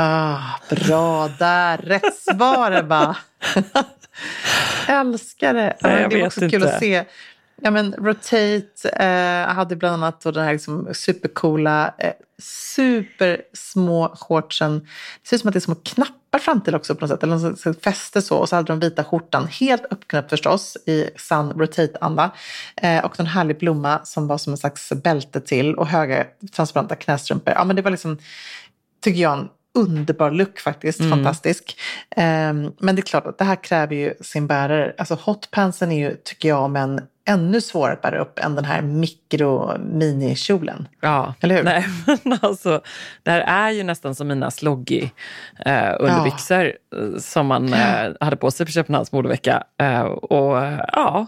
Ah, bra där, rätt svar Ebba. Älskar det. Nej, det vet också kul inte. att se. Ja, men Rotate eh, hade bland annat då den här liksom supercoola, eh, supersmå shortsen. Det ser ut som att det är små knappar fram till också på något sätt, eller något fäste så. Och så hade de vita skjortan, helt uppknäppt förstås, i sann Rotate-anda. Eh, och en härlig blomma som var som en slags bälte till och höga transparenta knästrumpor. Ja, men det var liksom, tycker jag, en underbar look faktiskt. Fantastisk. Ehm, men det är klart att det här kräver ju sin bärare. Alltså hotpantsen är ju, tycker jag, men ännu svårare att bära upp än den här mikro-minikjolen. Ja, Eller hur? Nej, men alltså, det här är ju nästan som mina sloggy eh, underbyxor eh, som man eh, hade på sig på Köpenhamns modevecka. Eh, och eh, ja,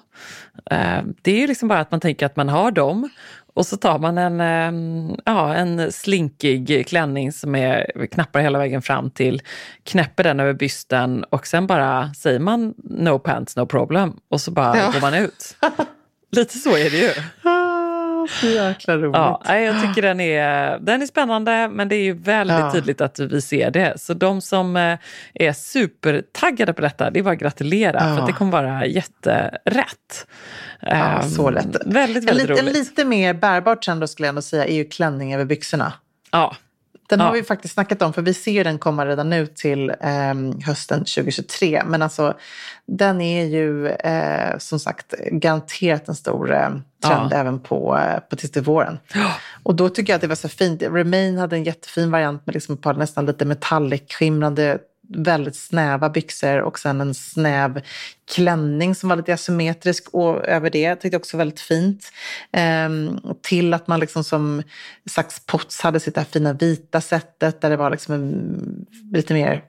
eh, det är ju liksom bara att man tänker att man har dem och så tar man en, eh, ja, en slinkig klänning som är knappar hela vägen fram till, knäpper den över bysten och sen bara säger man no pants, no problem och så bara Ja. går man ut. Lite så är det ju. Så jäkla roligt. Ja, jag tycker den är, den är spännande men det är ju väldigt Ja. tydligt att vi ser det. Så de som eh, är supertaggade på detta, det är bara att gratulera Ja. för att det kommer vara jätterätt. Ja, Ehm, så lätt. Väldigt, En, väldigt lite, en roligt. lite mer bärbar trend då skulle jag ändå säga är ju klänning över byxorna. Ja, Den Ja. har vi faktiskt snackat om, för vi ser den komma redan nu till ehm, hösten 2023. Men alltså, den är ju eh, som sagt garanterat en stor eh, trend Ja. även på, eh, på tills till våren. Och då tycker jag att det var så fint. Remain hade en jättefin variant med liksom ett par nästan lite metallic-skimrande väldigt snäva byxor och sen en snäv klänning som var lite asymmetrisk och över det. Jag tyckte också väldigt fint. Ehm, till att man liksom som Sax Potts hade sitt där fina vita sättet där det var liksom en lite mer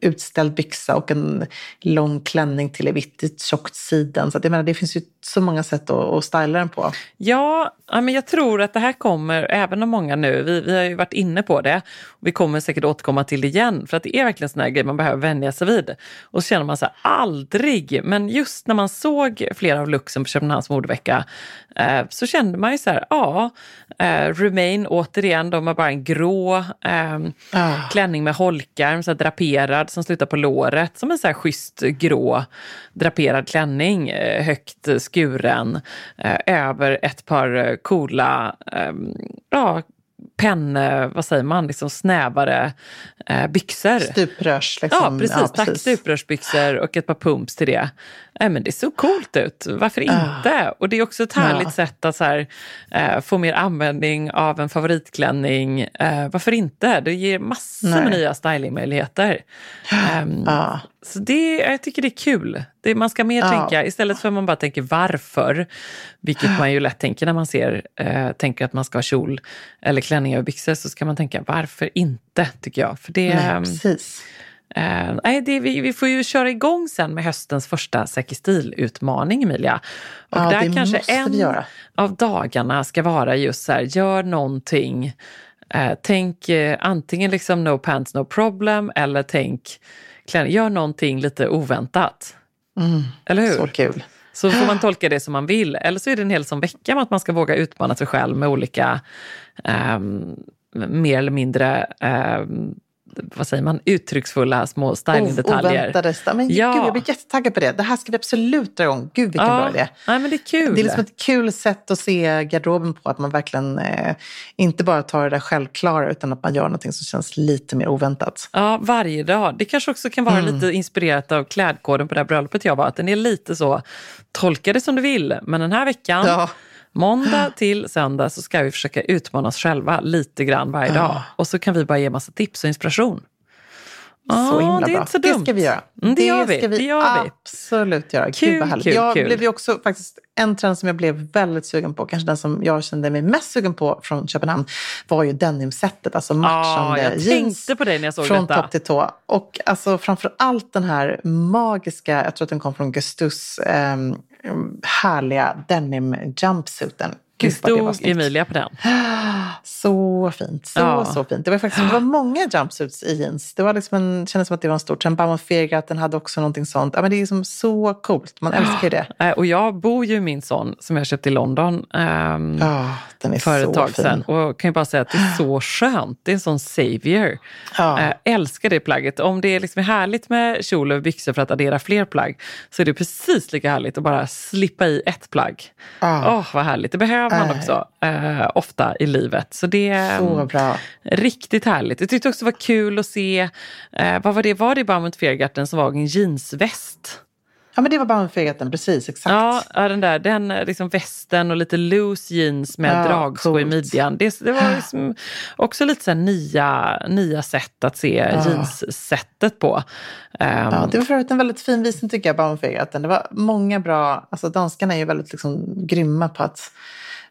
utställd byxa och en lång klänning till i vitt i tjockt siden. Så att jag menar, det finns ju så många sätt att, att styla den på. Ja, men jag tror att det här kommer, även om många nu, vi, vi har ju varit inne på det, och vi kommer säkert återkomma till det igen, för att det är verkligen sån här grej man behöver vänja sig vid. Och så känner man så här, aldrig, men just när man såg flera av looksen på Köpenhamns modevecka eh, så kände man ju så här, ja, eh, Remain återigen, de har bara en grå eh, Ah. klänning med holkar, så här draperad som slutar på låret, som en så här schysst grå draperad klänning, eh, högt skuren, eh, över ett par eh, coola, eh, ja, penn, vad säger man, liksom snävare eh, byxor. Stuprörs. Liksom. Ja, precis. Tack, stuprörsbyxor och ett par pumps till det. Nej, men det ser coolt ut. Varför inte? Och det är också ett härligt Ja. sätt att så här, eh, få mer användning av en favoritklänning. Eh, varför inte? Det ger massor med Nej. nya stylingmöjligheter. Ja. Så det, jag tycker det är kul. Det, man ska mer Ja. tänka, istället för att man bara tänker varför, vilket man ju lätt tänker när man ser, eh, tänker att man ska ha kjol eller klänning över byxor, så ska man tänka varför inte, tycker jag. För det, Nej, ehm, precis. Eh, nej, det, vi, vi får ju köra igång sen med höstens första Säker stil-utmaning, Emilia. Och Ja, där kanske en av dagarna ska vara just så här, gör någonting. Eh, tänk eh, antingen liksom no pants, no problem, eller tänk, gör någonting lite oväntat. Eller hur? Så kul. Så får man tolka det som man vill. Eller så är det en hel som vecka med att man ska våga utmana sig själv med olika ehm, mer eller mindre ehm, vad säger man, uttrycksfulla små stylingdetaljer. Oväntade Men Ja. gud, jag blir jättetaggad på det. Det här ska vi absolut dra igång. Gud, vilken bra idé. Nej, men det är kul. Det är liksom ett kul sätt att se garderoben på. Att man verkligen eh, inte bara tar det där självklara utan att man gör någonting som känns lite mer oväntat. Ja, varje dag. Det kanske också kan vara Mm. lite inspirerat av klädkoden på det här bröllopet jag var. Att den är lite så, tolka det som du vill. Men den här veckan, Ja. Måndag till söndag, så ska vi försöka utmana oss själva lite grann varje dag. Och så kan vi bara ge massa tips och inspiration. Så himla det är bra. inte så det dumt. ska vi göra. Mm, det gör vi. ska vi Det gör vi. absolut göra. Kul, Gud vad härligt. kul, jag kul. blev ju också faktiskt en trend som jag blev väldigt sugen på, kanske den som jag kände mig mest sugen på från Köpenhamn, var ju denimsättet. Alltså matchande jag jeans. på det när jag såg från detta. topp till tå. Och alltså framför allt den här magiska, jag tror att den kom från Gustus, ehm, härliga denim jumpsuiten. Gud det stod snyggt. Emilia på den. Så fint, så Ja. så fint. Det var faktiskt det var många jumpsuits i jeans. Det var liksom en, kändes som att det var en stor trend. Bauman Fegat, hade också någonting sånt. Ja, men det är liksom så coolt, man älskar ju det. Eh, Och jag bor ju i min sån som jag köpte i London. ehm, Ja, den är för ett tag sedan. Och kan ju bara säga att det är så skönt. Det är en sån savior. Ja. Äh, älskar det plagget. Om det är liksom härligt med kjol och byxor för att addera fler plagg så är det precis lika härligt att bara slippa i ett plagg. Åh, Ja. vad härligt. Det behöver man Äh. också eh, ofta i livet. Så det är Så mm, bra. riktigt härligt. Jag tyckte också det var kul att se, eh, vad var det, var det Baumut Feargarten som var en jeansväst? Ja, men det var Bauman Fegaten, precis, exakt. Ja, ja, den där den eh, liksom västen och lite loose jeans med Ja, dragskå i coolt. midjan. Det, det var liksom också lite så nya, nya sätt att se jeanssättet på. Ehm, Ja, det var för övrigt en väldigt fin visning tycker jag, Bauman Fegaten. Det var många bra, alltså danskarna är ju väldigt liksom grymma på att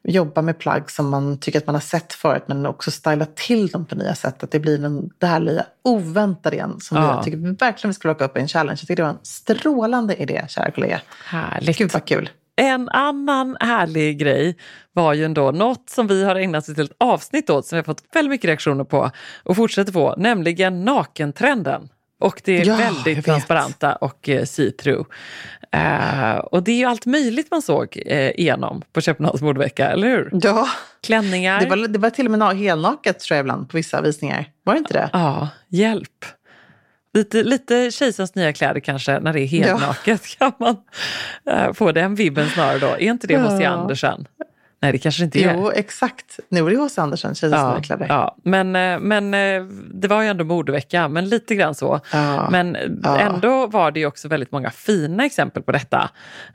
jobba med plagg som man tycker att man har sett förut men också styla till dem på nya sätt. Att det blir den, det här lilla oväntade igen som Ja. jag tycker verkligen vi ska locka upp i en challenge. Jag tycker det var en strålande idé, kära kollega. Härligt. Gud vad kul. En annan härlig grej var ju ändå något som vi har ägnat ett helt avsnitt åt som vi har fått väldigt mycket reaktioner på och fortsätter få, nämligen nakentrenden. Och det är Ja, väldigt transparenta och eh, see-through. Eh, och det är ju allt möjligt man såg eh, igenom på Köpenhamns modevecka, eller hur? Ja, Klänningar. det var, det var till och med na- helnaket tror jag ibland på vissa visningar. Var det inte det? Ja, hjälp. Lite, lite kejsarens nya kläder kanske, när det är helnaket kan man eh, få den vibben snarare då. Är inte det H.C. Ja. Andersen? Nej, det kanske inte är. Jo, exakt. Nu är det H.C. Andersen, Ja, ja. Men, eh, men eh, det var ju ändå modevecka, men lite grann så. Ja, Men eh, ja. ändå var det ju också väldigt många fina exempel på detta,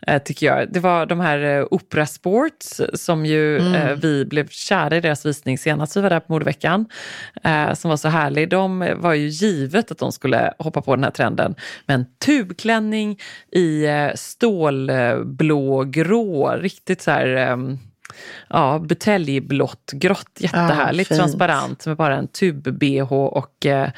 eh, tycker jag. Det var de här eh, Opera Sports som ju Mm. eh, vi blev kära i deras visning senast vi var där på modeveckan, eh, som var så härlig. De eh, var ju givet att de skulle hoppa på den här trenden med en tubklänning i eh, stålblågrå, riktigt så här ehm, Ja, buteljblått, grått, jättehärligt, fint. transparent med bara en tub-bh och eh,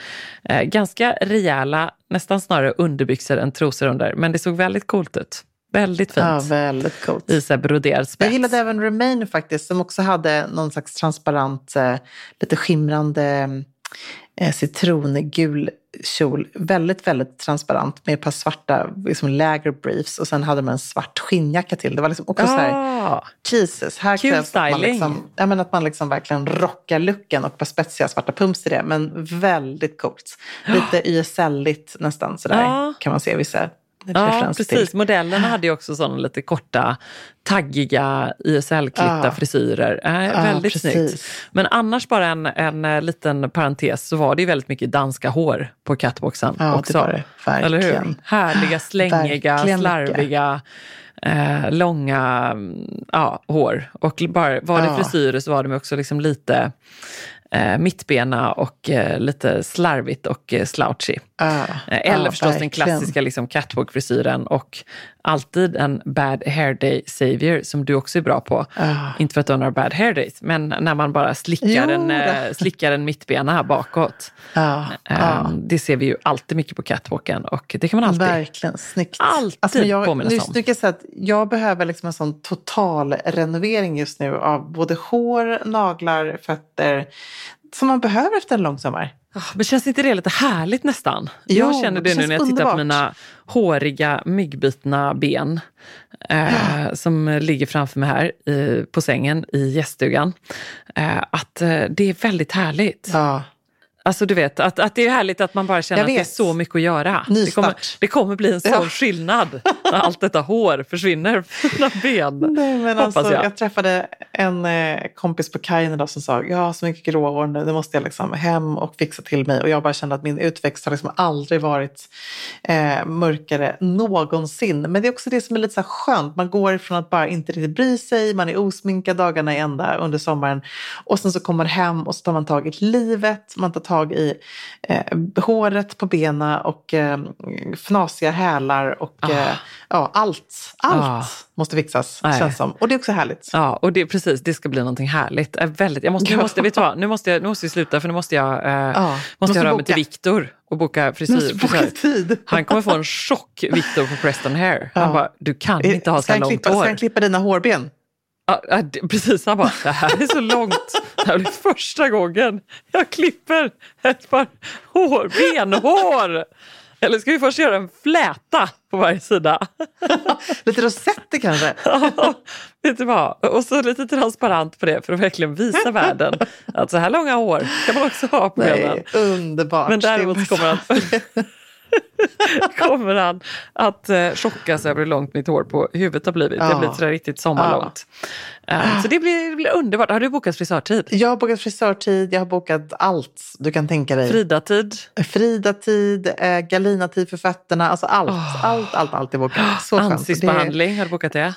eh, ganska rejäla, nästan snarare underbyxor än trosor under. Men det såg väldigt coolt ut. Väldigt fint. Ja, väldigt coolt. I så broderad spets. Jag gillade även Remain faktiskt, som också hade någon slags transparent, eh, lite skimrande citrongul kjol. Väldigt, väldigt transparent med ett par svarta liksom läger briefs och sen hade man en svart skinnjacka till. Det var liksom också så här, Ah, Jesus, här Kul krävs att man, styling. liksom, ja, men att man liksom verkligen rockar looken och ett par spetsiga svarta pumps till det. Men väldigt coolt. Lite YSL-igt nästan sådär Ja. kan man se vissa ja, precis. till. Modellerna hade ju också sådana lite korta, taggiga ISL-klippta Ja. frisyrer. Äh, Ja, väldigt precis. snyggt. Men annars bara en, en eh, liten parentes så var det ju väldigt mycket danska hår på catwalksen Ja, det också. var det. Verkligen. Eller hur? Härliga, slängiga, Verkligen slarviga, eh, långa mm, ja, hår. Och bara, var det Ja. frisyrer så var de också liksom lite eh, mittbena och eh, lite slarvigt och eh, slouchy. Ja, Eh, Eller ja, förstås den verkligen. klassiska liksom, catwalk-frisyren och alltid en bad hair day savior som du också är bra på. Ja. Inte för att du har några bad hair days, men när man bara slickar, Jo en, eh, slickar en mittbena här bakåt. Ja. Det ser vi ju alltid mycket på catwalken och det kan man alltid. Verkligen, snyggt. Alltid men jag, påminnas nu, om. nu säga att jag behöver liksom en sån total renovering just nu av både hår, naglar, fötter. Som man behöver efter en lång sommar. Ah, Men känns inte det lite härligt nästan? Jo, jag känner det det, nu när jag tittar på underbart. mina håriga, myggbitna ben eh, som ligger framför mig här i, på sängen i gäststugan. Eh, att eh, det är väldigt härligt. Ja. Alltså du vet, att, att det är härligt att man bara känner att det är så mycket att göra. Det kommer, det kommer bli en sån Ja. skillnad när allt detta hår försvinner från dina ben. Nej, men Hoppas alltså, jag. jag. träffade en eh, kompis på kajen idag som sa jag har så mycket gråa hår nu, det måste jag liksom hem och fixa till mig. Och jag bara kände att min utväxt har liksom aldrig varit eh, mörkare någonsin. Men det är också det som är lite så skönt. Man går ifrån att bara inte riktigt bry sig, man är osminkad dagarna i ända under sommaren. Och sen så kommer man hem och så tar man tag i livet, man tar tag i eh, håret på benen och eh, fnasiga hälar och eh, ja, allt. Allt Ah. måste fixas, Nej. känns som. Och det är också härligt. Ja, och det, precis, det ska bli någonting härligt. Äh, väldigt, jag måste, nu, Ja. måste, vet du vad, nu, måste jag, nu måste vi sluta för nu måste jag, eh, måste måste jag höra av mig till. Viktor och boka frisyr. boka tid. Han kommer få en chock, Viktor på Preston Hair. Han Ja. bara, du kan inte ha så här långt klippa, Ska hår. han klippa dina hårben? Ja, precis, han bara, det här är så långt. Det här blir första gången jag klipper ett par hår, benhår. Eller ska vi först göra en fläta på varje sida? Lite rosetter kanske? Ja, vet du vad? Och så lite transparent på det för att verkligen visa världen att så här långa hår kan man också ha på benen. Underbart. Men däremot kommer han, kommer han att eh, chocka sig över hur långt mitt hår på huvudet har blivit. Det Ja. blivit sådär riktigt sommarlångt. Eh, så det blir, det blir underbart. Har du bokat frisörtid? Jag har bokat frisörtid, jag har bokat allt du kan tänka dig. Frida-tid? Frida-tid, eh, Galina-tid för fötterna, alltså allt. Åh. Allt, allt, allt är bokat. Så. Ansiktsbehandling, har du bokat det?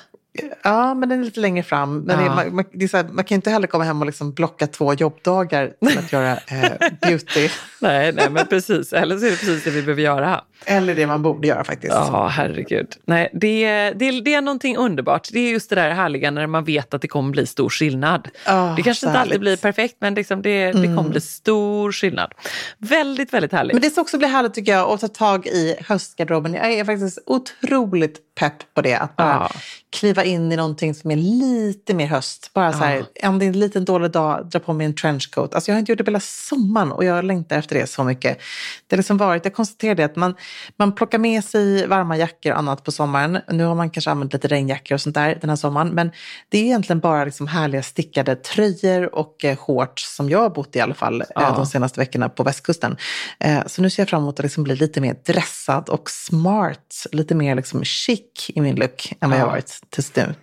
Ja, men den är lite längre fram. Men det, Ja. man, man, det är så här, man kan ju inte heller komma hem och liksom blocka två jobbdagar till att göra eh, beauty. Nej, nej, men precis. Eller så är det precis det vi behöver göra. Eller det man borde göra faktiskt. Ja, herregud. Nej, det, det, det är någonting underbart. Det är just det där härliga när man vet att det kommer bli stor skillnad. Ah, det kanske inte alltid blir perfekt, men liksom det, det kommer bli stor skillnad. Väldigt, väldigt härligt. Men det ska också bli härligt tycker jag att ta tag i höstgarderoben. Jag är faktiskt otroligt pepp på det. Att bara Ja. kliva in i någonting som är lite mer höst. Bara så här, om det är en liten dålig dag, dra på mig en trenchcoat. Alltså jag har inte gjort det på hela sommaren och jag längtar efter det så mycket. Det har liksom varit, jag konstaterade att man, man plockar med sig varma jackor och annat på sommaren. Nu har man kanske använt lite regnjackor och sånt där den här sommaren. Men det är egentligen bara liksom härliga stickade tröjor och eh, shorts som jag har bott i alla fall eh, Ja. de senaste veckorna på västkusten. Eh, så nu ser jag fram emot att liksom bli lite mer dressad och smart. Lite mer liksom chic i min look än vad jag har varit tills nu.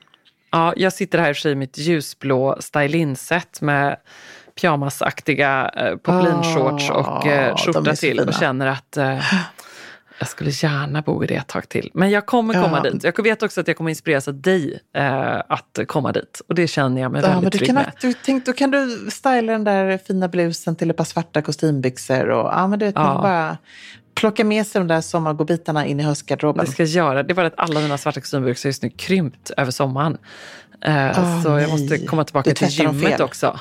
Ja, jag sitter här i och för sig i mitt ljusblå stylinset med pyjamasaktiga eh, poplinshorts och eh, skjorta till och känner att eh, jag skulle gärna bo i det ett tag till. Men jag kommer komma Ja. dit. Jag vet också att jag kommer inspireras av dig eh, att komma dit. Och det känner jag mig Ja, väldigt trygg kan, med. du, tänk, då kan du styla den där fina blusen till ett par svarta kostymbyxor. Och, ja, men du vet, Ja. bara plocka med sig de där sommargodbitarna in i höstgarderoben. Det ska jag göra. Det är bara att alla mina svarta kostymbyxor just nu krympt över sommaren. Eh, Åh, så jag måste komma tillbaka till gymmet också.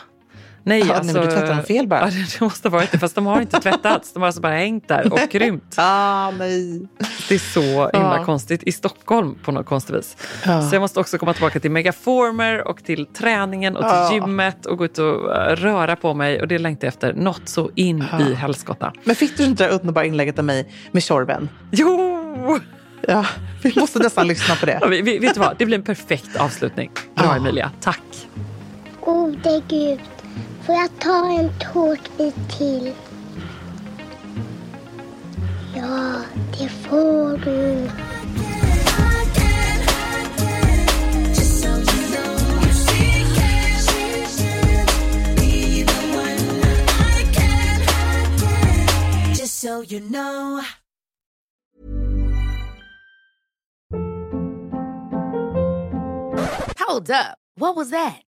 Nej, Ja, nej, alltså, men du tvättar dem fel bara. Ja, det- måste ha varit det, fast de har inte tvättats. De har alltså bara hängt där och krympt. Ah, nej. Det är så himla Ja. konstigt i Stockholm på något konstigt vis. Ja. Så jag måste också komma tillbaka till Megaformer och till träningen och till Ja. gymmet och gå ut och eh, röra på mig. Och det längtar jag efter något så in i helskotta. Men fick du inte det där underbara inlägget av mig med Tjorven? Jo! Ja, vi måste nästan lyssna på det. Ja, vi, vi, vet du vad? Det blir en perfekt avslutning. Bra. Emilia, tack. Gode Gud, får jag ta en tårtbit till? Ja, det får du. Just so you know. Hold up. What was that?